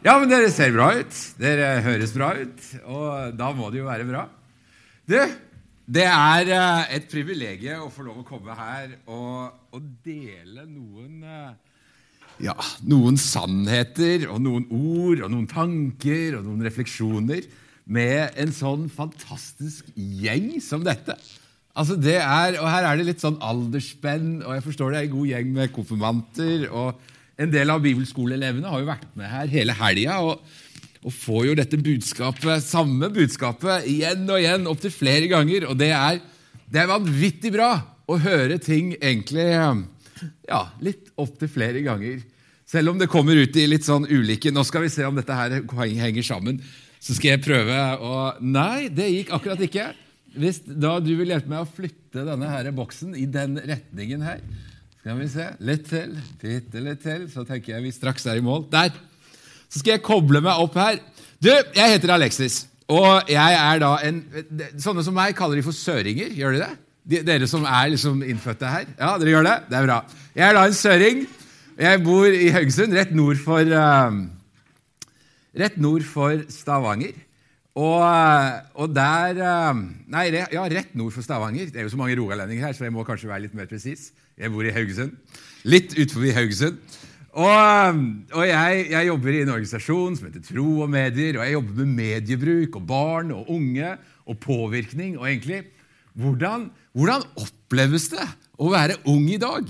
Ja, men dere ser bra ut. Dere høres bra ut. Og da må det jo være bra. Du, det er eh, et privilegium å få lov å komme her og, og dele noen eh, ja, noen sannheter og noen ord og noen tanker og noen refleksjoner med en sånn fantastisk gjeng som dette. Altså det er, og Her er det litt sånn aldersspenn, og jeg forstår det er en god gjeng med konfirmanter. og En del av bibelskoleelevene har jo vært med her hele helga og, og, får jo dette budskapet, samme budskapet igjen og igjen opptil flere ganger. Og det er, det er vanvittig bra å høre ting egentlig ja, litt opptil flere ganger. Selv om det kommer ut i litt sånn ulike Nå skal vi se om dette her henger sammen. Så skal jeg prøve å Nei, det gikk akkurat ikke. Hvis da du vil hjelpe meg å flytte denne her boksen i den retningen her Skal vi se. Litt til, bitte litt til, så tenker jeg vi straks er i mål. Der. Så skal jeg koble meg opp her. Du, jeg heter Alexis. Og jeg er da en Sånne som meg kaller de for søringer. Gjør de det? De, dere som er liksom innfødte her? Ja, dere gjør det? Det er bra. Jeg er da en søring. Jeg bor i Haugesund, rett nord for, uh, rett nord for Stavanger. Og, og, der eh, Nei, ja, rett nord for Stavanger. Det er jo så mange rogalendinger her, så jeg må kanskje være litt mer presis. Jeg bor i Haugesund. Litt utenfor Haugesund. Og, eh, og jeg, jeg, jobber i en organisasjon som heter Tro og Medier. Og jeg jobber med mediebruk og barn og unge og påvirkning. Og egentlig, hvordan, hvordan oppleves det å være ung i dag?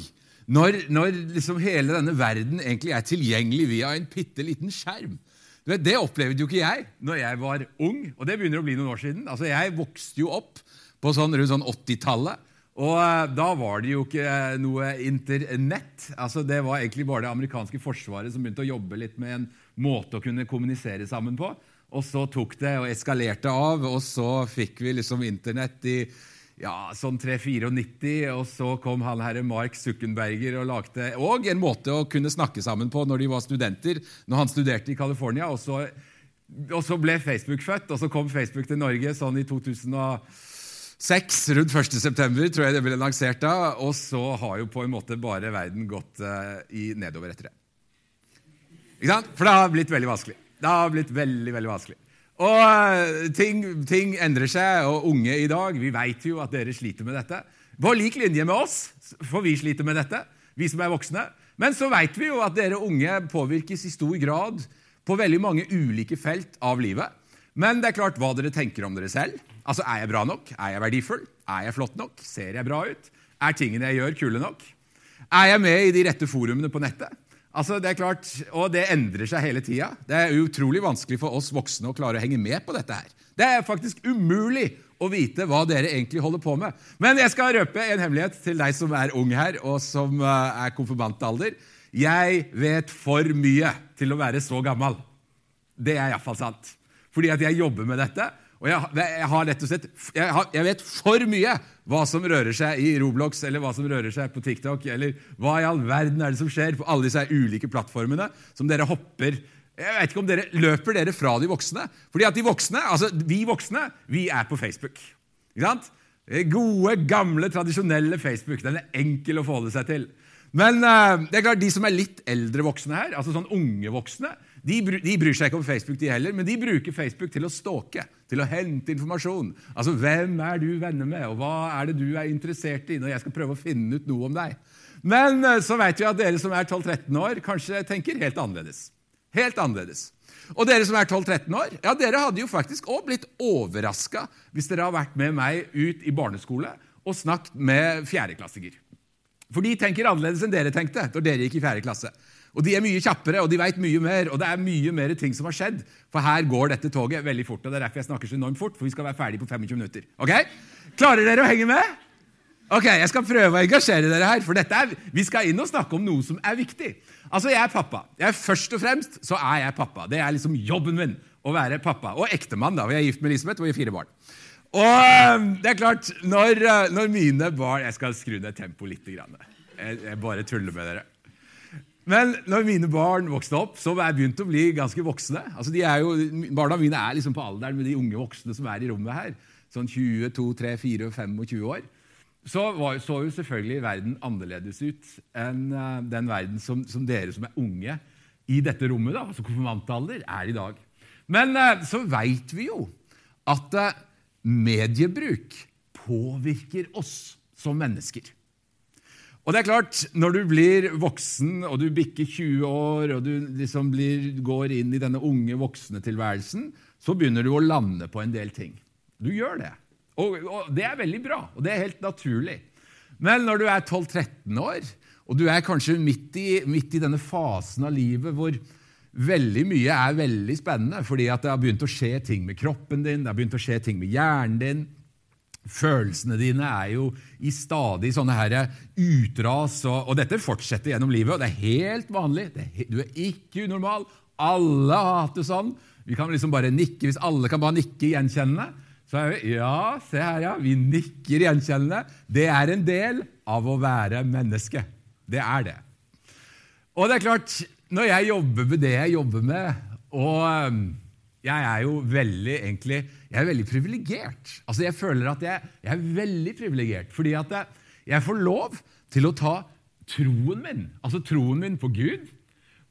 Når, når liksom hele denne verden egentlig er tilgjengelig via en bitte liten skjerm. Det opplevde jo ikke jeg når jeg var ung, og det begynner å bli noen år siden. Altså, Jeg vokste jo opp på sånn, rundt sånn 80-tallet. Og eh, da var det jo ikke eh, noe internett. Altså, det var egentlig bare det amerikanske forsvaret som begynte å jobbe litt med en måte å kunne kommunisere sammen på. Og så tok det og eskalerte av, og så fikk vi liksom Internett i ja, sånn 394, og så kom han herre Mark Zuckenberger og lagde og en måte å kunne snakke sammen på når de var studenter, når han studerte i California. Og så, og så ble Facebook født, og så kom Facebook til Norge sånn i 2006, rundt 1.9., tror jeg det ble lansert da. Og så har jo på en måte bare verden gått uh, i nedover etter det. Ikke sant? For det har blitt veldig vanskelig. Det har blitt veldig, veldig vanskelig. Og eh, ting, ting, endrer seg, og unge i dag Vi vet jo at dere sliter med dette. På lik linje med oss, for vi sliter med dette, vi som er voksne. Men så vet vi jo at dere unge påvirkes i stor grad på veldig mange ulike felt av livet. Men det er klart hva dere tenker om dere selv. Altså, Er jeg bra nok? Er jeg verdifull? Er jeg flott nok? Ser jeg bra ut? Er tingene jeg gjør, kule nok? Er jeg med i de rette forumene på nettet? Altså, det er klart, Og det endrer seg hele tida. Det er utrolig vanskelig for oss voksne å klare å henge med på dette. her. Det er faktisk umulig å vite hva dere egentlig holder på med. Men jeg skal røpe en hemmelighet til deg som er ung her, og som eh, er konfirmantalder. Jeg vet for mye til å være så gammel. Det er iallfall sant. Fordi at jeg jobber med dette. Og jeg, jeg, har rett og slett, jeg, har, jeg, vet for mye hva som rører seg i Roblox eller hva som rører seg på TikTok, eller hva i all verden er det som skjer på alle disse ulike plattformene som dere hopper Jeg vet ikke om dere Løper dere fra de voksne? Fordi at de voksne, altså Vi voksne vi er på Facebook. Ikke sant? Gode, gamle, tradisjonelle Facebook. Den er enkel å forholde seg til. Men uh, det er klart, de som er litt eldre voksne her, altså sånn unge voksne, de, de, bryr seg ikke om Facebook, de heller, men de bruker Facebook til å stalke, til å hente informasjon. Altså, Hvem er du venner med, og hva er det du er interessert i? når jeg skal prøve å finne ut noe om deg? Men uh, så vet vi at dere som er 12-13 år, kanskje tenker helt annerledes. Helt annerledes. Og dere som er 12-13 år, ja, dere hadde jo faktisk òg blitt overraska hvis dere har vært med meg ut i barneskole og snakket med fjerdeklassinger. For de tenker annerledes enn dere tenkte da dere gikk i fjerde klasse. Og De er mye kjappere, og de vet mye mer, og det er mye mer ting som har skjedd. For her går dette toget veldig fort, og det er derfor jeg snakker så enormt fort. for vi skal være ferdig på 25 minutter. Ok? Klarer dere å henge med? Ok, Jeg skal prøve å engasjere dere her, for er, vi skal inn og snakke om noe som er viktig. Altså, Jeg er pappa. Jeg er Først og fremst så er jeg pappa. Det er liksom jobben min å være pappa. Og ektemann. da, Jeg er gift med Elisabeth, og vi har fire barn. Og det er klart, når, eh, når mine barn Jeg skal skru ned tempoet litt. Jeg, jeg bare tuller med dere. Men når mine barn vokste opp, så var jeg begynt å bli ganske voksne. Altså, jo, barna mine er liksom på alderen med de unge voksne som er i rommet her. Sånn 22, 3, 4, 25 år. Så var, så jo selvfølgelig verden annerledes ut enn uh, den verden som, som, dere som er unge, i dette rommet, da, altså konfirmantalder, er i dag. Men uh, så veit vi jo at uh, mediebruk påvirker oss som mennesker. Og det er klart, Når du blir voksen og du bikker 20 år og du liksom blir, går inn i denne unge voksne tilværelsen, så begynner du å lande på en del ting. Du gjør det. Og, og Det er veldig bra, og det er helt naturlig. Men når du er 12-13 år, og du er kanskje midt i, midt i, denne fasen av livet hvor veldig mye er veldig spennende, fordi det har begynt å skje ting med kroppen din, det har begynt å skje ting med hjernen din, Følelsene dine er jo i stadig sånne her utras, og, og dette fortsetter gjennom livet. og Det er helt vanlig. Er, du er ikke unormal. Alle har hatt det sånn. Vi kan liksom bare nikke, Hvis alle kan bare nikke gjenkjennende, så er vi Ja, se her, ja. Vi nikker gjenkjennende. Det er en del av å være menneske. Det er det. Og det er klart, når jeg jobber med det jeg jobber med, og jeg er jo veldig egentlig, jeg er veldig privilegert. Altså, jeg føler at jeg, jeg er veldig privilegert fordi at jeg, jeg får lov til å ta troen min, altså troen min på Gud,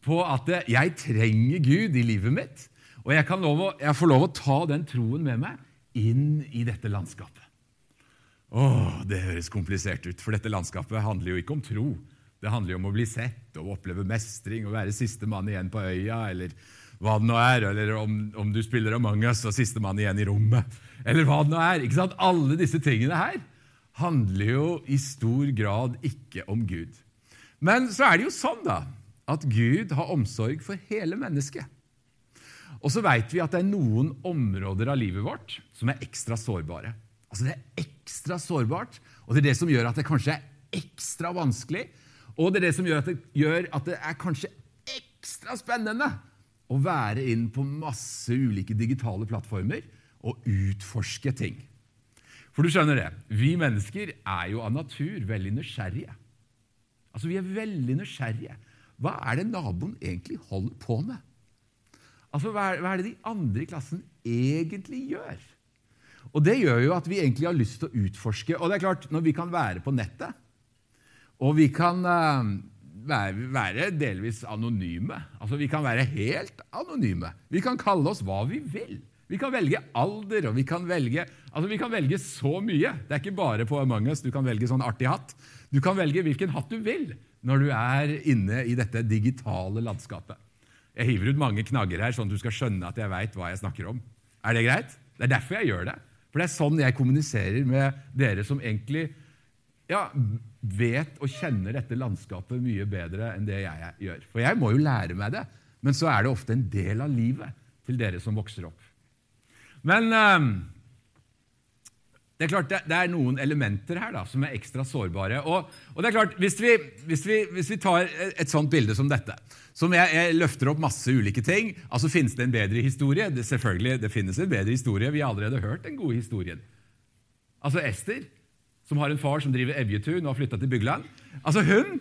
på at jeg trenger Gud i livet mitt. Og jeg, lov, jeg får lov å ta den troen med meg inn i dette landskapet. Åh, Det høres komplisert ut, for dette landskapet handler jo ikke om tro. Det handler jo om å bli sett og oppleve mestring og være siste mann igjen på øya, eller hva det nå er, eller om, om du spiller Among us og sistemann igjen i rommet, eller hva det nå er. Ikke sant? Alle disse tingene her handler jo i stor grad ikke om Gud. Men så er det jo sånn da, at Gud har omsorg for hele mennesket. Og så veit vi at det er noen områder av livet vårt som er ekstra sårbare. Altså Det er ekstra sårbart, og det er det som gjør at det kanskje er ekstra vanskelig. Og det er det som gjør at det, gjør at det er kanskje ekstra spennende å være inn på masse ulike digitale plattformer og utforske ting. For du skjønner det, vi mennesker er jo av natur veldig nysgjerrige. Altså, Vi er veldig nysgjerrige. Hva er det naboen egentlig holder på med? Altså, hva er, hva er det de andre i klassen egentlig gjør? Og Det gjør jo at vi egentlig har lyst til å utforske. Og det er klart, Når vi kan være på nettet, og vi kan uh, være, delvis anonyme. Altså, Vi kan være helt anonyme. Vi kan kalle oss hva vi vil. Vi kan velge alder, og vi kan velge, altså vi kan velge så mye. Det er ikke bare på Among us du kan velge sånn artig hatt. Du kan velge hvilken hatt du vil når du er inne i dette digitale landskapet. Jeg hiver ut mange knagger her, sånn at du skal skjønne at jeg veit hva jeg snakker om. Er det greit? Det er derfor jeg gjør det. For det er sånn jeg kommuniserer med dere som egentlig ja, vet og kjenner dette landskapet mye bedre enn det jeg gjør. For jeg må jo lære meg det, men så er det ofte en del av livet til dere som vokser opp. Men um, det er klart, det, er noen elementer her da, som er ekstra sårbare. Og, og det er klart, hvis vi, hvis, vi, hvis vi, tar et sånt bilde som dette, som jeg, jeg, løfter opp masse ulike ting altså Finnes det en bedre historie? Det, selvfølgelig, det finnes en bedre historie. Vi har allerede hørt den gode historien. Altså Ester som har en far som driver Evjetun og har flytta til Bygland. Altså Hun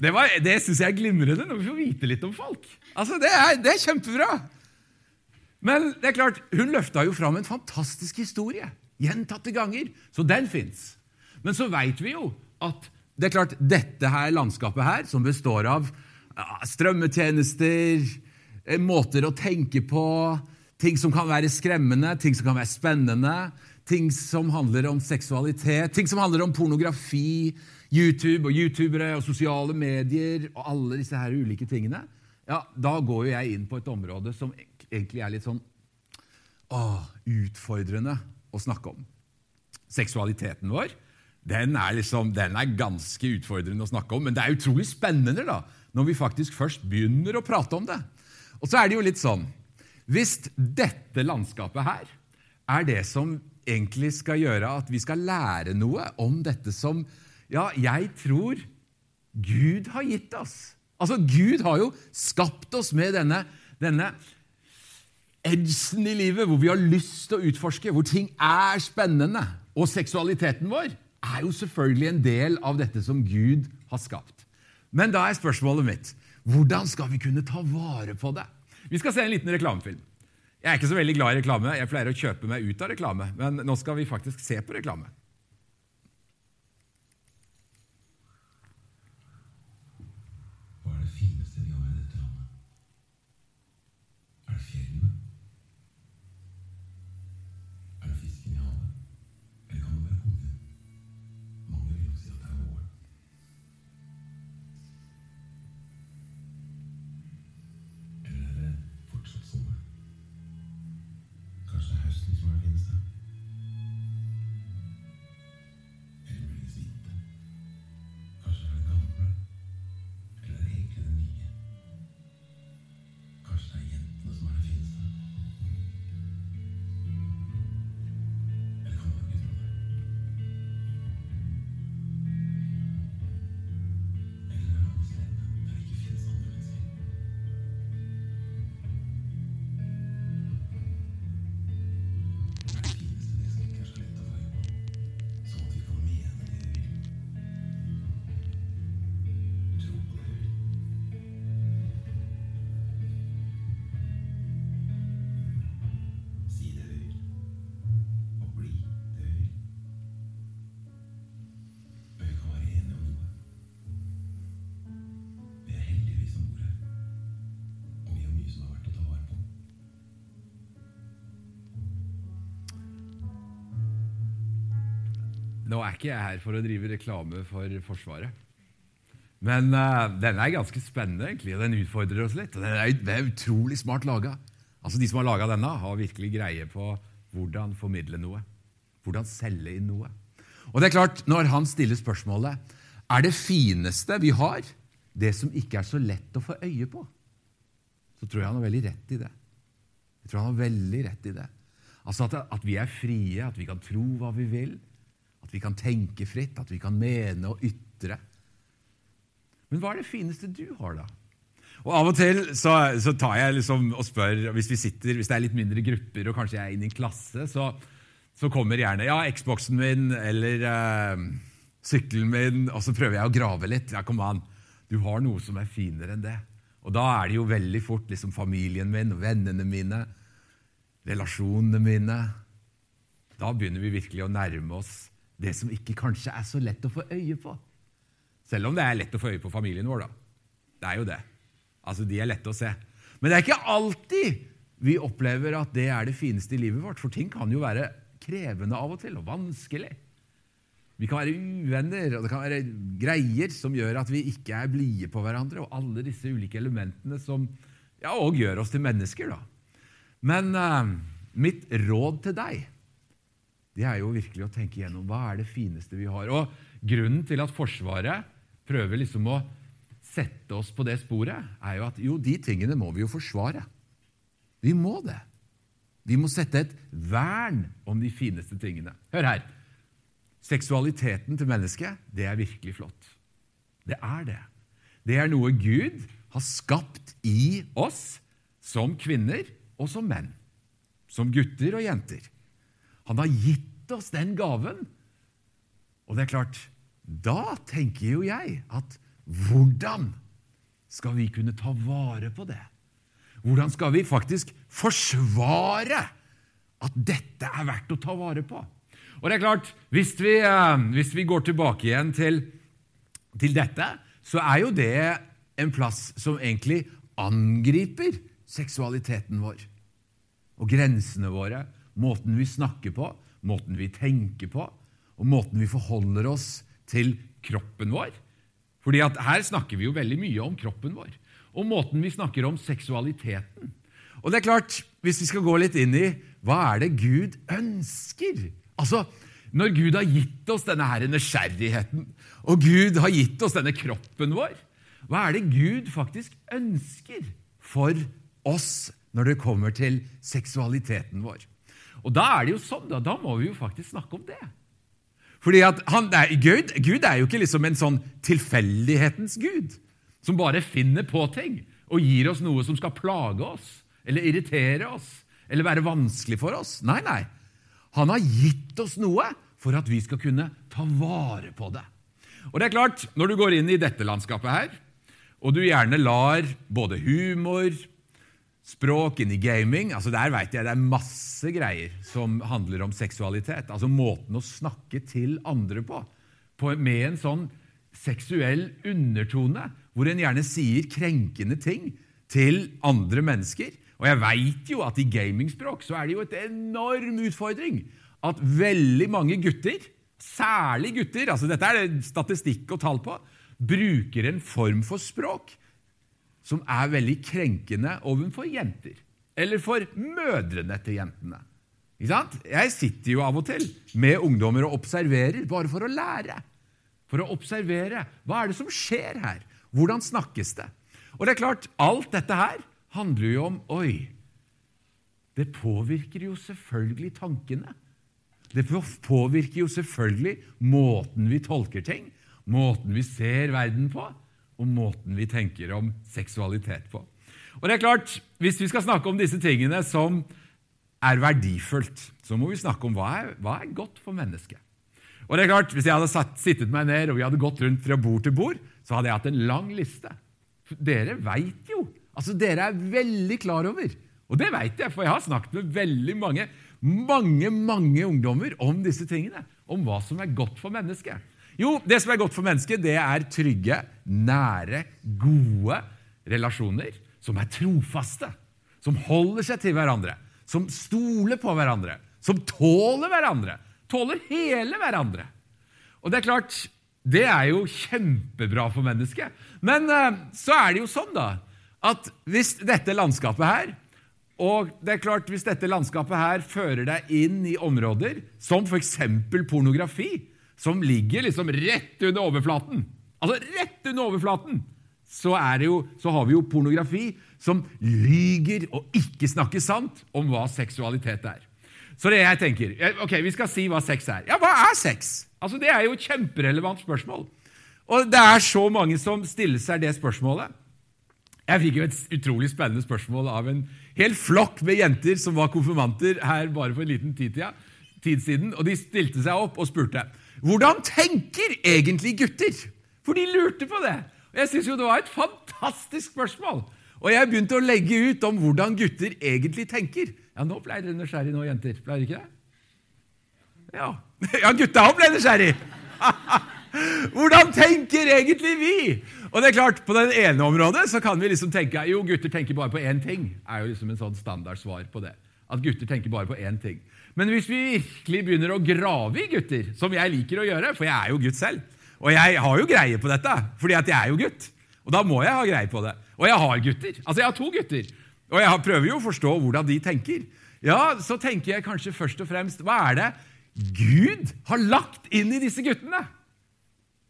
Det, var, det syns jeg er glimrende når vi får vite litt om folk. Altså Det er, det er kjempebra. Men det er klart, hun løfta jo fram en fantastisk historie. Gjentatte ganger. Så den fins. Men så veit vi jo at det er klart, dette her landskapet her, som består av strømmetjenester, eh, måter å tenke på, ting som kan være skremmende, ting som kan være spennende, ting som handler om seksualitet, ting som handler om pornografi, YouTube og youtubere og sosiale medier og alle disse her ulike tingene, ja, da går jo jeg inn på et område som egentlig er litt sånn å, utfordrende å snakke om. Seksualiteten vår den er, liksom, den er ganske utfordrende å snakke om, men det er utrolig spennende da, når vi faktisk først begynner å prate om det. Og så er det jo litt sånn Hvis dette landskapet her er det som egentlig skal gjøre at vi skal lære noe om dette som ja, jeg tror Gud har gitt oss. Altså, Gud har jo skapt oss med denne, denne edgen i livet, hvor vi har lyst til å utforske, hvor ting er spennende. Og seksualiteten vår er jo selvfølgelig en del av dette som Gud har skapt. Men da er spørsmålet mitt hvordan skal vi kunne ta vare på det? Vi skal se en liten reklamefilm. Jeg er ikke så veldig glad i reklame. Jeg pleier å kjøpe meg ut av reklame. Men nå skal vi faktisk se på reklame. Nå er ikke jeg her for å drive reklame for Forsvaret. Men uh, denne er ganske spennende, egentlig, og den utfordrer oss litt. og Den er, den er utrolig smart laga. Altså, de som har laga denne, har virkelig greie på hvordan formidle noe. Hvordan selge inn noe. Og det er klart, Når han stiller spørsmålet er det fineste vi har, det som ikke er så lett å få øye på, så tror jeg han har veldig rett i det. Jeg tror han har veldig rett i det. Altså at, at vi er frie, at vi kan tro hva vi vil, at vi kan tenke fritt, at vi kan mene og ytre. Men hva er det fineste du har, da? Og Av og til så, så tar jeg liksom og spør hvis vi sitter, hvis det er litt mindre grupper og kanskje jeg er inne i en klasse, så, så kommer gjerne ja, Xboxen min eller eh, sykkelen min, og så prøver jeg å grave litt. Ja, kom an, du har noe som er finere enn det. Og da er det jo veldig fort liksom familien min, vennene mine, relasjonene mine. Da begynner vi virkelig å nærme oss det som ikke kanskje er så lett å få øye på. Selv om det er lett å få øye på familien vår, da. Det er jo det. Altså, De er lette å se. Men det er ikke alltid vi opplever at det er det fineste i livet vårt, for ting kan jo være krevende av og til, og vanskelig. Vi kan være uvenner, og det kan være greier som gjør at vi ikke er blide på hverandre, og alle disse ulike elementene som ja, òg gjør oss til mennesker. da. Men uh, mitt råd til deg det er jo virkelig å tenke gjennom hva er det fineste vi har. Og Grunnen til at Forsvaret prøver liksom å sette oss på det sporet, er jo at jo, de tingene må vi jo forsvare. Vi må det. Vi må sette et vern om de fineste tingene. Hør her. Seksualiteten til mennesket, det er virkelig flott. Det er det. Det er noe Gud har skapt i oss som kvinner og som menn. Som gutter og jenter. Han har gitt oss den gaven. Og det er klart, da tenker jo jeg at hvordan skal vi kunne ta vare på det? Hvordan skal vi faktisk forsvare at dette er verdt å ta vare på? Og det er klart, Hvis vi, eh, hvis vi går tilbake igjen til, til, dette, så er jo det en plass som egentlig angriper seksualiteten vår. Og grensene våre, måten vi snakker på, måten vi tenker på, og måten vi forholder oss til kroppen vår. Fordi Her snakker vi jo veldig mye om kroppen vår, og måten vi snakker om seksualiteten. Og det er klart, Hvis vi skal gå litt inn i hva er det Gud ønsker Altså, Når Gud har gitt oss denne her nysgjerrigheten, og Gud har gitt oss denne kroppen vår, hva er det Gud faktisk ønsker for oss når det kommer til seksualiteten vår? Og Da er det jo sånn, da, da må vi jo faktisk snakke om det. Fordi at han, Gud, Gud, er jo ikke liksom en sånn tilfeldighetens gud som bare finner på ting og gir oss noe som skal plage oss eller irritere oss eller være vanskelig for oss. Nei, nei. Han har gitt oss noe for at vi skal kunne ta vare på det. Og det er klart, Når du går inn i dette landskapet her, og du gjerne lar både humor, språk i gaming altså Der vet jeg det er masse greier som handler om seksualitet. Altså måten å snakke til andre på, på med en sånn seksuell undertone, hvor en gjerne sier krenkende ting til andre mennesker. Og jeg veit jo at i gamingspråk så er det jo et enorm utfordring at veldig mange gutter, særlig gutter, altså dette er det statistikk og tall på, bruker en form for språk som er veldig krenkende overfor jenter. Eller for mødrene til jentene. Jeg sitter jo av og til med ungdommer og observerer, bare for å lære. For å observere. Hva er det som skjer her? Hvordan snakkes det? Og det er klart, Alt dette her handler jo om Oi, det påvirker jo selvfølgelig tankene. Det påvirker jo selvfølgelig måten vi tolker ting, måten vi ser verden på og måten vi tenker om seksualitet på. Og det er klart, Hvis vi skal snakke om disse tingene som er verdifullt, så må vi snakke om hva er, hva er godt for mennesket. Og det er klart, Hvis jeg hadde satt, sittet meg ned og vi hadde gått rundt fra bord til bord, så hadde jeg hatt en lang liste. Dere veit jo. altså Dere er veldig klar over. Og det veit jeg, for jeg har snakket med veldig mange, mange, mange ungdommer om disse tingene. Om hva som er godt for mennesket. Jo, det som er godt for mennesket, det er trygge, nære, gode relasjoner som er trofaste. Som holder seg til hverandre, som stoler på hverandre, som tåler hverandre. Tåler hele hverandre. Og det er klart, det er jo kjempebra for mennesket. Men eh, så er det jo sånn, da, at hvis dette landskapet her og det er klart, Hvis dette landskapet her fører deg inn i områder som f.eks. pornografi, som ligger liksom rett under overflaten Altså rett under overflaten! Så, jo, så har vi jo pornografi som lyger og ikke snakker sant om hva seksualitet er. Så det jeg tenker, ok, Vi skal si hva sex er. Ja, hva er sex? Altså, Det er jo et kjemperelevant spørsmål. Og det er så mange som stiller seg det spørsmålet. Jeg fikk jo et utrolig spennende spørsmål av en hel flokk med jenter som var konfirmanter her bare for en liten tid, tid siden. Og de stilte seg opp og spurte hvordan tenker egentlig gutter? For de lurte på det. Og Jeg syns jo det var et fantastisk spørsmål. Og jeg begynte å legge ut om hvordan gutter egentlig tenker. Ja, nå ble dere nysgjerrige nå, jenter. Ble dere ikke det? Ja, ja gutta òg ble nysgjerrig! Hvordan tenker egentlig vi? Og det er klart, På det ene området så kan vi liksom tenke jo, gutter tenker bare på én ting. er jo liksom en sånn standardsvar på det. At gutter tenker bare på én ting. Men hvis vi virkelig begynner å grave i gutter, som jeg liker å gjøre, for jeg er jo gutt selv, og jeg har jo greie på dette, fordi at jeg er jo gutt, og da må jeg ha greie på det. Og jeg har gutter. Altså, jeg har to gutter. Og jeg prøver jo å forstå hvordan de tenker. Ja, så tenker jeg kanskje først og fremst Hva er det Gud har lagt inn i disse guttene?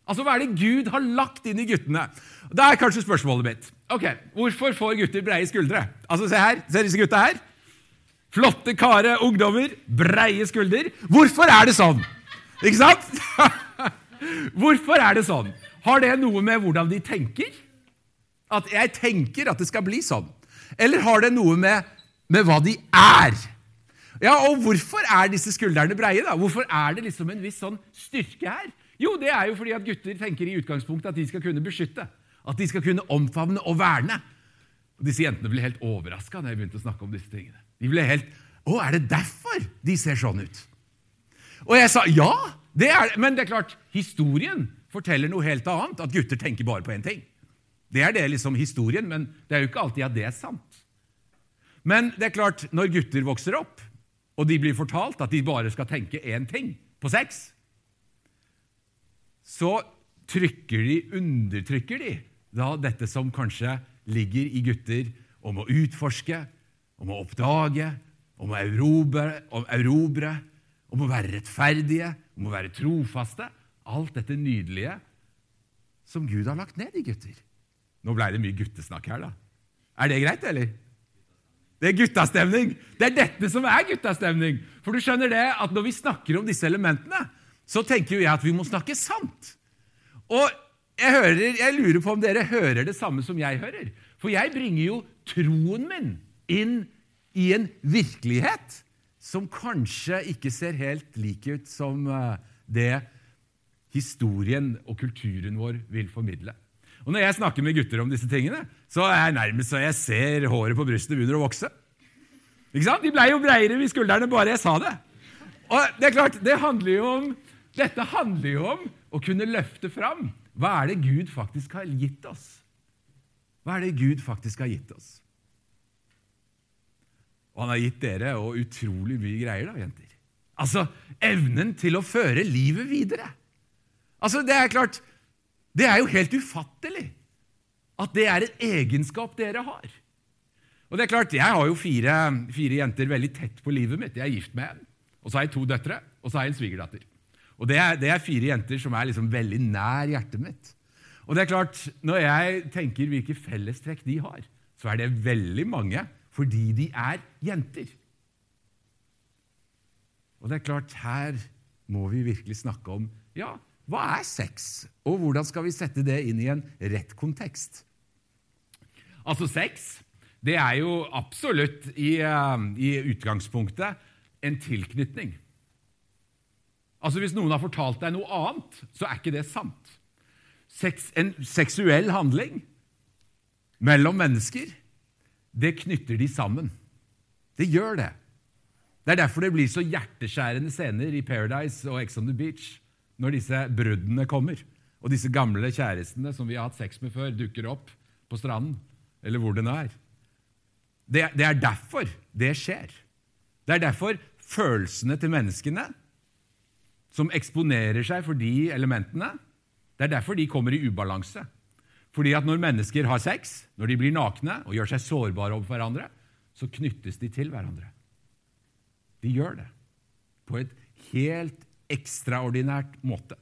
Altså, Hva er det Gud har lagt inn i guttene? Da er kanskje spørsmålet mitt. Ok, Hvorfor får gutter breie skuldre? Altså, Se her, se disse gutta her. Flotte kare, ungdommer, breie skulder. Hvorfor er det sånn? Ikke sant? Hvorfor er det sånn? Har det noe med hvordan de tenker? At jeg tenker at det skal bli sånn? Eller har det noe med, med hva de er? Ja, og Hvorfor er disse skuldrene breie? da? Hvorfor er det liksom en viss sånn styrke her? Jo, det er jo fordi at gutter tenker i utgangspunktet at de skal kunne beskytte. At de skal kunne omfavne og verne. Og Disse jentene ble helt overraska da jeg begynte å snakke om disse tingene. De ble helt Å, er det derfor de ser sånn ut? Og jeg sa ja, det er det. Men det er klart, historien forteller noe helt annet. At gutter tenker bare på én ting. Det er det liksom historien, men det er jo ikke alltid at det er sant. Men det er klart, når gutter vokser opp, og de blir fortalt at de bare skal tenke én ting på sex, så trykker de, undertrykker de da dette som kanskje ligger i gutter om å utforske, om å oppdage, om å erobre, om, erobre, om å være rettferdige, om å være trofaste. Alt dette nydelige som Gud har lagt ned i gutter. Nå ble det mye guttesnakk her, da. Er det greit, eller? Det er guttastemning! Det er dette som er guttastemning! For du skjønner det at når vi snakker om disse elementene, så tenker jo jeg at vi må snakke sant. Og jeg, hører, jeg lurer på om dere hører det samme som jeg hører. For jeg bringer jo troen min inn i en virkelighet som kanskje ikke ser helt lik ut som eh, det historien og kulturen vår vil formidle. Og Når jeg snakker med gutter om disse tingene, så er jeg nærmest så jeg ser håret på brystet begynner å vokse. Ikke sant? De blei jo breiere ved skuldrene bare jeg sa det. Og det er klart, det handler jo om dette handler jo om å kunne løfte fram hva er det Gud faktisk har gitt oss. Hva er det Gud faktisk har gitt oss? Og han har gitt dere og utrolig mye greier, da, jenter. Altså evnen til å føre livet videre. Altså, Det er klart, det er jo helt ufattelig at det er en egenskap dere har. Og det er klart, Jeg har jo fire, fire jenter veldig tett på livet mitt. Jeg er gift med en. Og så har jeg to døtre, og så har jeg en svigerdatter. Og det er, det er, fire jenter som er liksom veldig nær hjertet mitt. Og det er klart, Når jeg tenker hvilke fellestrekk de har, så er det veldig mange fordi de er jenter. Og det er klart, her må vi virkelig snakke om ja, hva er sex, og hvordan skal vi sette det inn i en rett kontekst? Altså, sex det er jo absolutt i, uh, i utgangspunktet en tilknytning. Altså Hvis noen har fortalt deg noe annet, så er ikke det sant. Sex, en seksuell handling mellom mennesker, det knytter de sammen. Det gjør det. Det er derfor det blir så hjerteskjærende scener i Paradise og Ex on the Beach når disse bruddene kommer, og disse gamle kjærestene som vi har hatt sex med før, dukker opp på stranden, eller hvor det nå er. Det, det er derfor det skjer. Det er derfor følelsene til menneskene som eksponerer seg for de elementene. Det er derfor de kommer i ubalanse. Fordi at når mennesker har sex, når de blir nakne og gjør seg sårbare overfor hverandre, så knyttes de til hverandre. De gjør det på et helt ekstraordinært måte.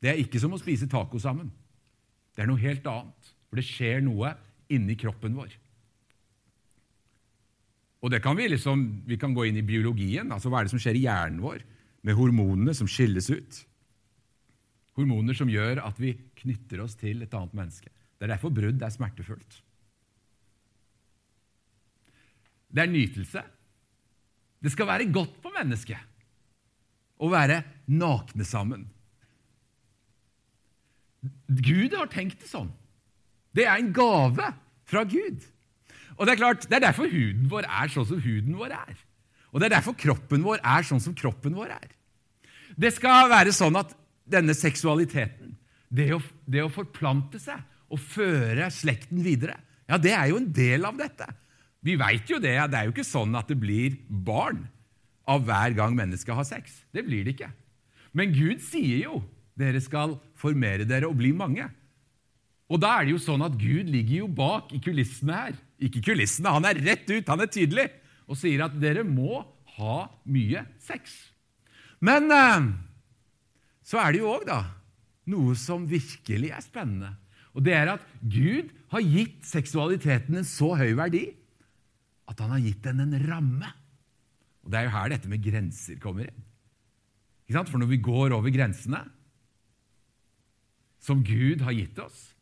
Det er ikke som å spise taco sammen. Det er noe helt annet. For det skjer noe inni kroppen vår. Og det kan Vi liksom, vi kan gå inn i biologien. altså Hva er det som skjer i hjernen vår med hormonene som skilles ut? Hormoner som gjør at vi knytter oss til et annet menneske. Det er derfor brudd er smertefullt. Det er nytelse. Det skal være godt for mennesket å være nakne sammen. Gud har tenkt det sånn. Det er en gave fra Gud. Og Det er klart, det er derfor huden vår er sånn som huden vår er. Og det er derfor kroppen vår er sånn som kroppen vår er. Det skal være sånn at denne seksualiteten, det å, det å forplante seg og føre slekten videre, ja, det er jo en del av dette. Vi veit jo det. Det er jo ikke sånn at det blir barn av hver gang mennesket har sex. Det blir det ikke. Men Gud sier jo dere skal formere dere og bli mange. Og da er det jo sånn at Gud ligger jo bak i kulissene her. Ikke kulissene, han er rett ut, han er tydelig, og sier at dere må ha mye sex. Men eh, så er det jo òg noe som virkelig er spennende. Og det er at Gud har gitt seksualiteten en så høy verdi at han har gitt den en ramme. Og Det er jo her dette med grenser kommer inn. For når vi går over grensene som Gud har gitt oss,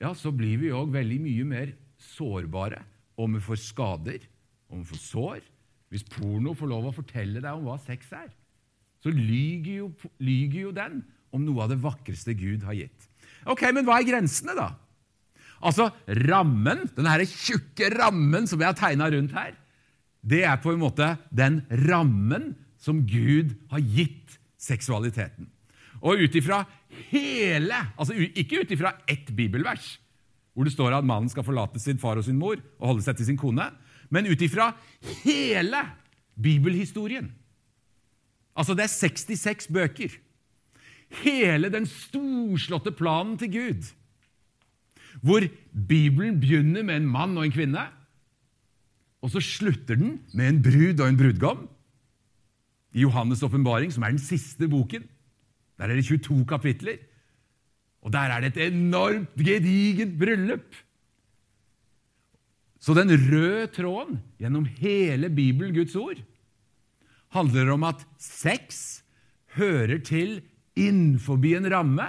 ja, så blir vi òg veldig mye mer sårbare om vi får skader, om vi får sår. Hvis porno får lov å fortelle deg om hva sex er, så lyger jo, lyger jo den om noe av det vakreste Gud har gitt. Ok, Men hva er grensene, da? Altså, rammen, denne tjukke rammen som jeg har tegna rundt her, det er på en måte den rammen som Gud har gitt seksualiteten. Og ut ifra hele altså Ikke ut ifra ett bibelvers, hvor det står at mannen skal forlate sin far og sin mor og holde seg til sin kone, men ut ifra hele bibelhistorien. Altså, det er 66 bøker. Hele den storslåtte planen til Gud, hvor Bibelen begynner med en mann og en kvinne, og så slutter den med en brud og en brudgom. I Johannes' åpenbaring, som er den siste boken, der er det 22 kapitler. Og der er det et enormt gedigent bryllup. Så den røde tråden gjennom hele Bibelen, Guds ord, handler om at sex hører til innenfor en ramme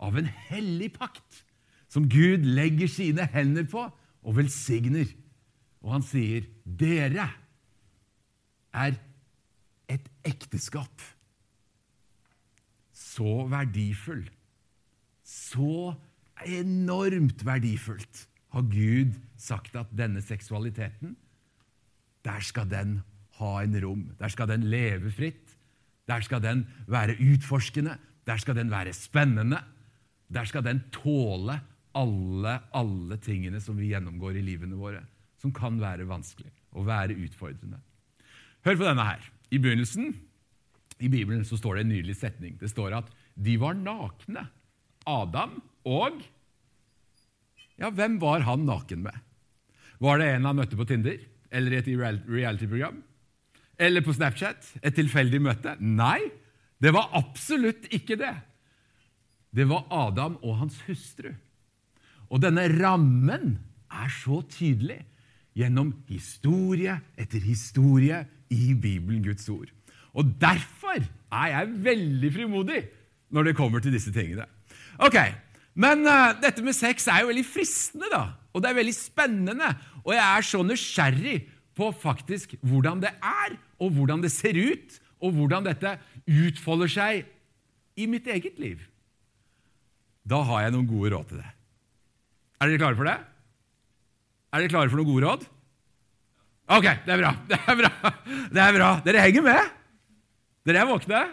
av en hellig pakt som Gud legger sine hender på og velsigner. Og han sier, 'Dere er et ekteskap' så verdifull, så enormt verdifullt, har Gud sagt at denne seksualiteten, der skal den ha en rom. Der skal den leve fritt. Der skal den være utforskende. Der skal den være spennende. Der skal den tåle alle, alle tingene som vi gjennomgår i livene våre, som kan være vanskelig og være utfordrende. Hør på denne her. I begynnelsen i Bibelen så står det en nydelig setning. Det står at de var nakne. Adam og Ja, hvem var han naken med? Var det en han møtte på Tinder? Eller i et reality-program? Eller på Snapchat? Et tilfeldig møte? Nei, det var absolutt ikke det. Det var Adam og hans hustru. Og denne rammen er så tydelig gjennom historie etter historie i Bibelen, Guds ord. Og derfor er jeg veldig frimodig når det kommer til disse tingene. Ok, Men uh, dette med sex er jo veldig fristende, da. Og det er veldig spennende. Og jeg er så nysgjerrig på faktisk hvordan det er, og hvordan det ser ut, og hvordan dette utfolder seg i mitt eget liv. Da har jeg noen gode råd til det. Er dere klare for det? Er dere klare for noen gode råd? Ok, det er bra. Det er bra. Det er bra. Dere henger med? Dere er våkne?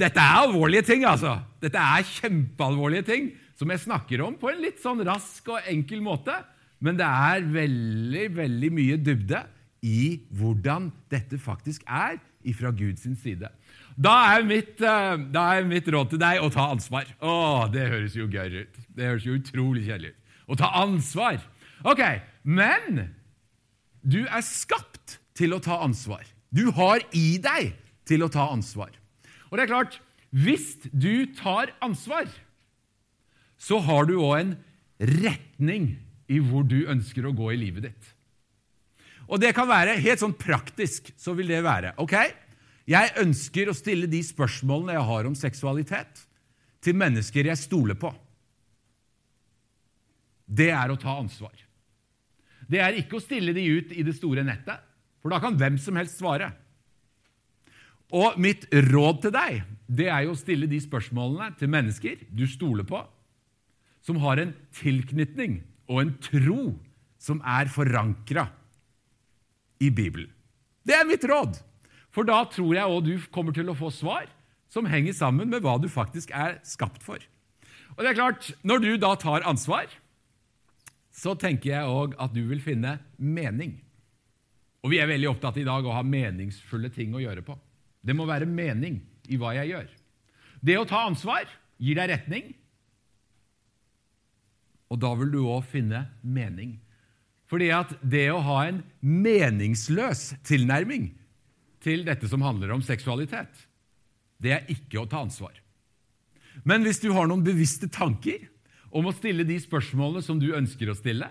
Dette er alvorlige ting, altså. Dette er kjempealvorlige ting som jeg snakker om på en litt sånn rask og enkel måte. Men det er veldig, veldig mye dybde i hvordan dette faktisk er ifra Guds side. Da er, mitt, eh, da er mitt råd til deg å ta ansvar. Å, det høres jo gøy ut. Det høres jo utrolig kjedelig ut. Å ta ansvar. Ok, men du er skapt til å ta ansvar. Du har i deg til å ta ansvar. Og det er klart, hvis du tar ansvar, så har du òg en retning i hvor du ønsker å gå i livet ditt. Og det kan være helt sånn praktisk. så vil det være, ok, Jeg ønsker å stille de spørsmålene jeg har om seksualitet, til mennesker jeg stoler på. Det er å ta ansvar. Det er ikke å stille de ut i det store nettet, for da kan hvem som helst svare. Og mitt råd til deg det er jo å stille de spørsmålene til mennesker du stoler på, som har en tilknytning og en tro som er forankra i Bibelen. Det er mitt råd. For da tror jeg òg du kommer til å få svar som henger sammen med hva du faktisk er skapt for. Og det er klart, Når du da tar ansvar, så tenker jeg òg at du vil finne mening. Og vi er veldig opptatt i dag å ha meningsfulle ting å gjøre på. Det må være mening i hva jeg gjør. Det å ta ansvar gir deg retning, og da vil du òg finne mening. Fordi at det å ha en meningsløs tilnærming til dette som handler om seksualitet, det er ikke å ta ansvar. Men hvis du har noen bevisste tanker om å stille de spørsmålene som du ønsker å stille,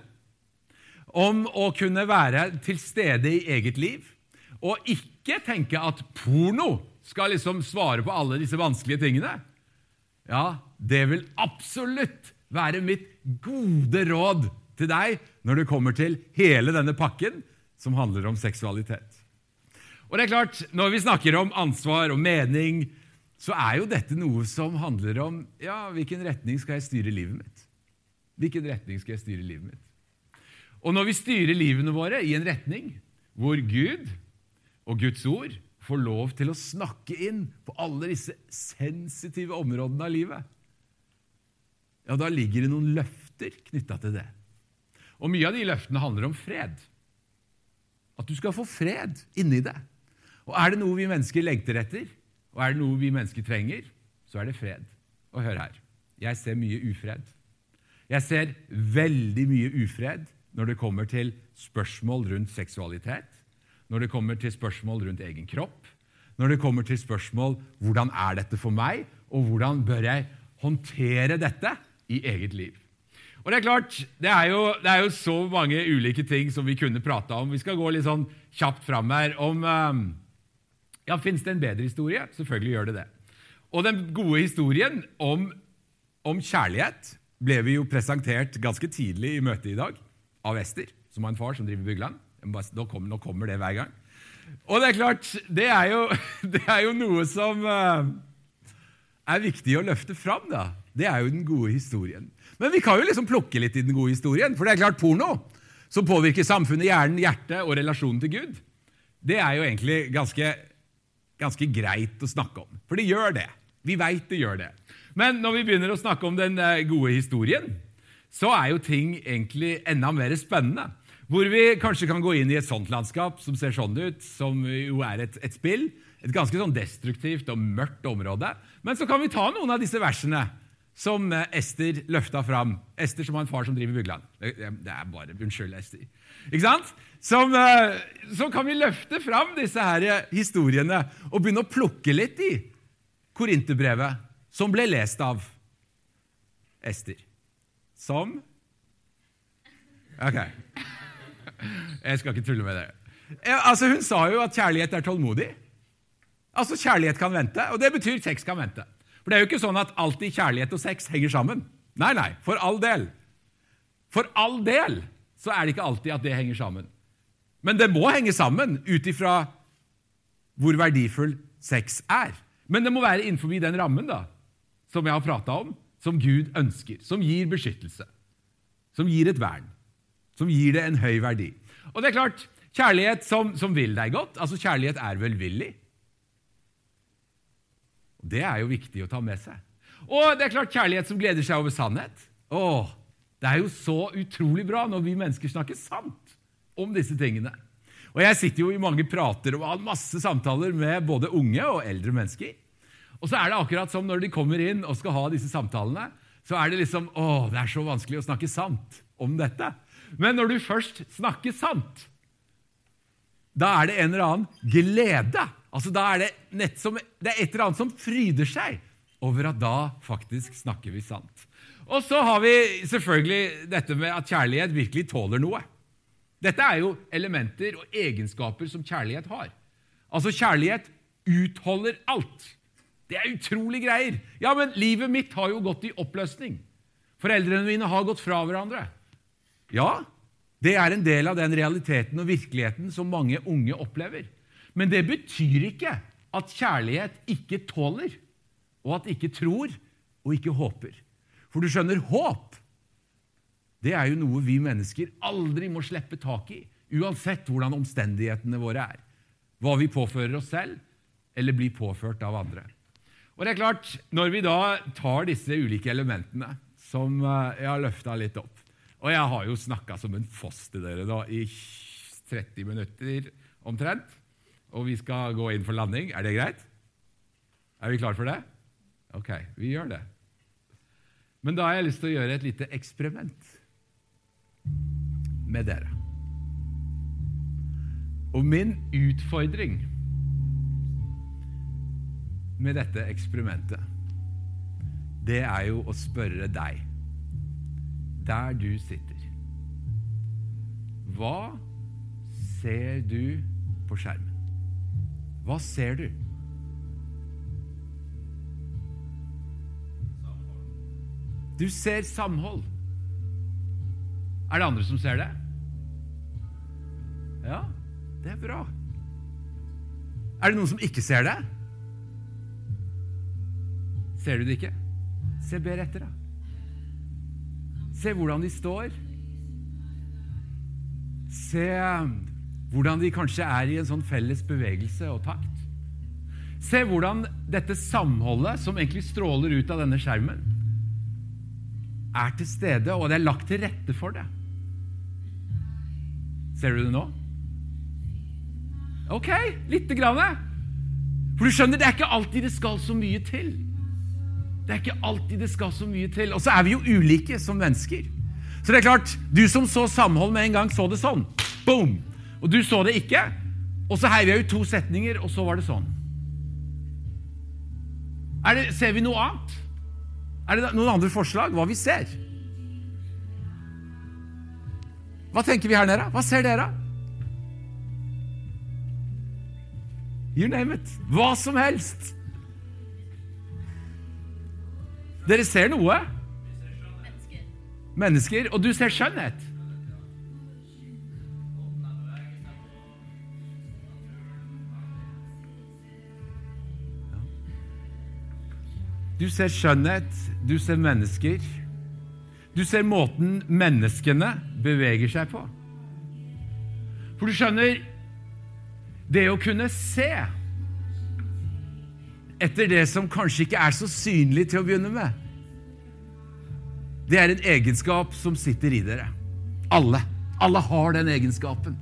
om å kunne være til stede i eget liv, og ikke tenke at porno skal liksom svare på alle disse vanskelige tingene, ja, det vil absolutt være mitt gode råd til deg når det kommer til hele denne pakken som handler om seksualitet. Og det er klart, Når vi snakker om ansvar og mening, så er jo dette noe som handler om ja, hvilken retning skal jeg styre livet mitt. Hvilken retning skal jeg styre livet mitt? Og når vi styrer livene våre i en retning hvor Gud og Guds ord får lov til å snakke inn på alle disse sensitive områdene av livet, ja, da ligger det noen løfter knytta til det. Og mye av de løftene handler om fred. At du skal få fred inni deg. Og er det noe vi mennesker lengter etter, og er det noe vi mennesker trenger, så er det fred. Og hør her. Jeg ser mye ufred. Jeg ser veldig mye ufred når det kommer til spørsmål rundt seksualitet, når det kommer til spørsmål rundt egen kropp, når det kommer til spørsmål hvordan er dette for meg, og hvordan bør jeg håndtere dette i eget liv. Og Det er klart, det er, jo, det er jo så mange ulike ting som vi kunne prata om. Vi skal gå litt sånn kjapt fram her. om... Um, ja, Fins det en bedre historie? Selvfølgelig gjør det det. Og den gode historien om, om kjærlighet ble vi jo presentert ganske tidlig i møtet i dag av Ester, som har en far som driver Bygland. Nå kommer, nå kommer det hver gang. Og det er klart, det er jo, det er jo noe som uh, er viktig å løfte fram. da. Det er jo den gode historien. Men vi kan jo liksom plukke litt i den gode historien. For det er klart, porno, som påvirker samfunnet, hjernen, hjertet og relasjonen til Gud, det er jo egentlig ganske, ganske greit å snakke om. For det gjør det. Vi veit det gjør det. Men når vi begynner å snakke om den eh, gode historien, så er jo ting egentlig enda mer spennende. Hvor vi kanskje kan gå inn i et sånt landskap som ser sånn ut, som jo er et, et spill. Et ganske sånn destruktivt og mørkt område. Men så kan vi ta noen av disse versene som eh, Ester løfta fram. Ester som har en far som driver Bygland. Det er bare Unnskyld, Ester. Ikke sant? Som, eh, så kan vi løfte fram disse her eh, historiene og begynne å plukke litt i Korinterbrevet, som ble lest av Ester. Som Ok. Jeg skal ikke tulle med det. Altså, hun sa jo at kjærlighet er tålmodig. Altså, Kjærlighet kan vente, og det betyr sex kan vente. For det er jo ikke sånn at alltid kjærlighet og sex henger sammen. Nei, nei, for all del. For all del så er det ikke alltid at det henger sammen. Men det må henge sammen ut ifra hvor verdifull sex er. Men det må være innenfor den rammen da, som jeg har prata om, som Gud ønsker, som gir beskyttelse, som gir et vern, som gir det en høy verdi. Og det er klart, Kjærlighet som, som vil deg godt, altså kjærlighet er velvillig. Det er jo viktig å ta med seg. Og det er klart kjærlighet som gleder seg over sannhet. Åh, Det er jo så utrolig bra når vi mennesker snakker sant om disse tingene. Og Jeg sitter jo i mange prater og har masse samtaler med både unge og eldre mennesker. Og så er det akkurat som når de kommer inn og skal ha disse samtalene, så er det liksom Å, det er så vanskelig å snakke sant om dette. Men når du først snakker sant, da er det en eller annen glede. Altså Da er det, som, det er et eller annet som fryder seg over at da faktisk snakker vi sant. Og så har vi selvfølgelig dette med at kjærlighet virkelig tåler noe. Dette er jo elementer og egenskaper som kjærlighet har. Altså, kjærlighet utholder alt. Det er utrolig greier. Ja, men livet mitt har jo gått i oppløsning. Foreldrene mine har gått fra hverandre. Ja, det er en del av den realiteten og virkeligheten som mange unge opplever. Men det betyr ikke at kjærlighet ikke tåler, og at ikke tror og ikke håper. For du skjønner, håp det er jo noe vi mennesker aldri må slippe tak i, uansett hvordan omstendighetene våre er. Hva vi påfører oss selv, eller blir påført av andre. Og det er klart, Når vi da tar disse ulike elementene som eh, jeg har løfta litt opp Og jeg har jo snakka som en foss til dere da i 30 minutter omtrent. Og vi skal gå inn for landing. Er det greit? Er vi klar for det? Ok, vi gjør det. Men da har jeg lyst til å gjøre et lite eksperiment med dere. Og min utfordring med dette eksperimentet, det er jo å spørre deg, der du sitter Hva ser du på skjermen? Hva ser du? Du ser samhold. Er det andre som ser det? Ja, det er bra. Er det noen som ikke ser det? Ser du det ikke? Se bedre etter, da. Se hvordan de står. Se hvordan de kanskje er i en sånn felles bevegelse og takt. Se hvordan dette samholdet, som egentlig stråler ut av denne skjermen, er til stede, og det er lagt til rette for det. Ser du det nå? Ok, lite grann. For du skjønner, det er ikke alltid det skal så mye til. Det er ikke alltid det skal så mye til. Og så er vi jo ulike som mennesker. Så det er klart, du som så samhold med en gang, så det sånn. Boom! Og du så det ikke. Og så heiv jeg ut to setninger, og så var det sånn. Det, ser vi noe annet? Er det noen andre forslag hva vi ser? Hva tenker vi her nede? Hva ser dere? You name it. Hva som helst. Dere ser noe? Mennesker. Og du ser skjønnhet. Du ser skjønnhet, du ser mennesker. Du ser måten menneskene beveger seg på. For du skjønner Det å kunne se etter det som kanskje ikke er så synlig til å begynne med, det er en egenskap som sitter i dere. Alle. Alle har den egenskapen.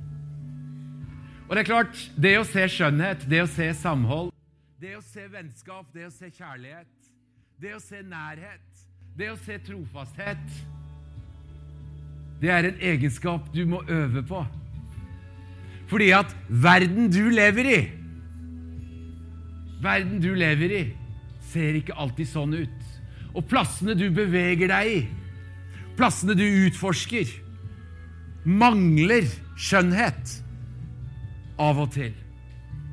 Og det er klart, det å se skjønnhet, det å se samhold, det å se vennskap, det å se kjærlighet, det å se nærhet, det å se trofasthet Det er en egenskap du må øve på. Fordi at verden du lever i Verden du lever i, ser ikke alltid sånn ut. Og plassene du beveger deg i, plassene du utforsker, mangler skjønnhet av og til.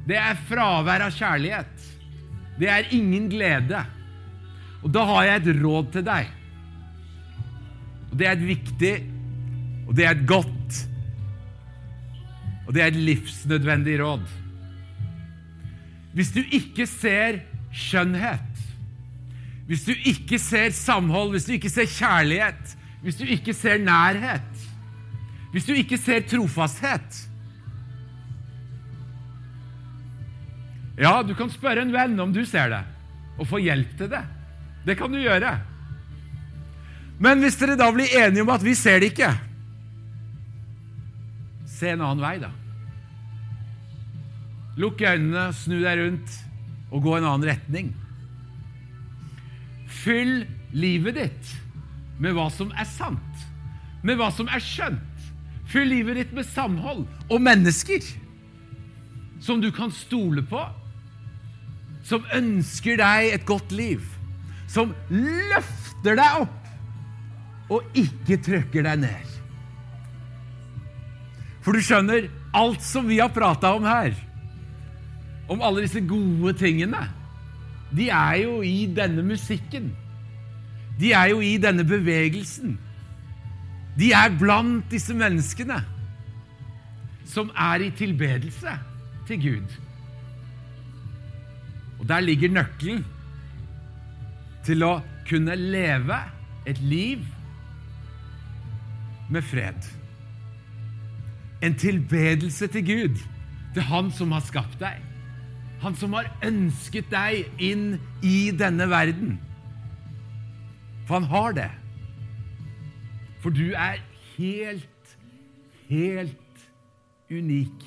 Det er fravær av kjærlighet. Det er ingen glede. Og da har jeg et råd til deg. Og Det er et viktig, og det er et godt, og det er et livsnødvendig råd. Hvis du ikke ser skjønnhet, hvis du ikke ser samhold, hvis du ikke ser kjærlighet, hvis du ikke ser nærhet, hvis du ikke ser trofasthet Ja, du kan spørre en venn om du ser det, og få hjelp til det. Det kan du gjøre. Men hvis dere da blir enige om at vi ser det ikke Se en annen vei, da. Lukk øynene, snu deg rundt og gå en annen retning. Fyll livet ditt med hva som er sant, med hva som er skjønt. Fyll livet ditt med samhold og mennesker som du kan stole på, som ønsker deg et godt liv, som løfter deg opp og ikke trykker deg ned. For du skjønner, alt som vi har prata om her, om alle disse gode tingene, de er jo i denne musikken. De er jo i denne bevegelsen. De er blant disse menneskene som er i tilbedelse til Gud. Og der ligger nøkkelen til å kunne leve et liv med fred. En tilbedelse til Gud, til Han som har skapt deg. Han som har ønsket deg inn i denne verden. For han har det. For du er helt, helt unik.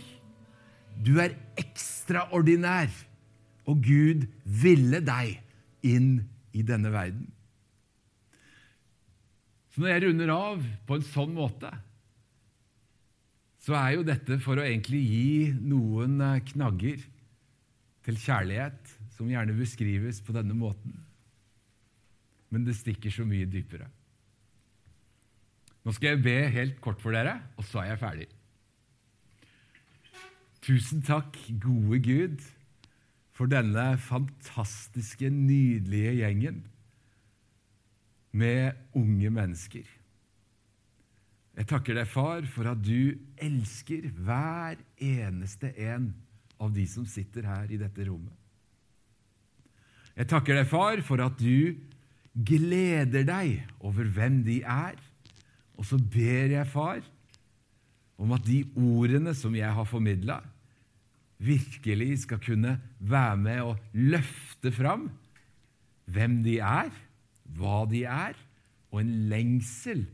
Du er ekstraordinær, og Gud ville deg inn i denne verden. Så når jeg runder av på en sånn måte, så er jo dette for å egentlig gi noen eh, knagger til kjærlighet som gjerne beskrives på denne måten. Men det stikker så mye dypere. Nå skal jeg be helt kort for dere, og så er jeg ferdig. Tusen takk, gode Gud, for denne fantastiske, nydelige gjengen med unge mennesker. Jeg takker deg, far, for at du elsker hver eneste en av de som sitter her i dette rommet. Jeg takker deg, far, for at du gleder deg over hvem de er. Og så ber jeg, far, om at de ordene som jeg har formidla, virkelig skal kunne være med og løfte fram hvem de er, hva de er, og en lengsel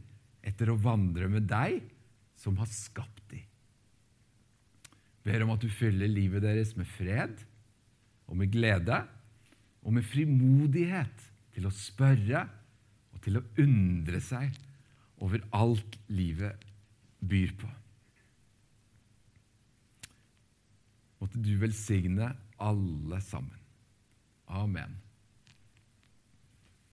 etter å vandre med deg som har skapt dem. Ber om at du fyller livet deres med fred og med glede og med frimodighet til å spørre og til å undre seg over alt livet byr på. Måtte du velsigne alle sammen. Amen.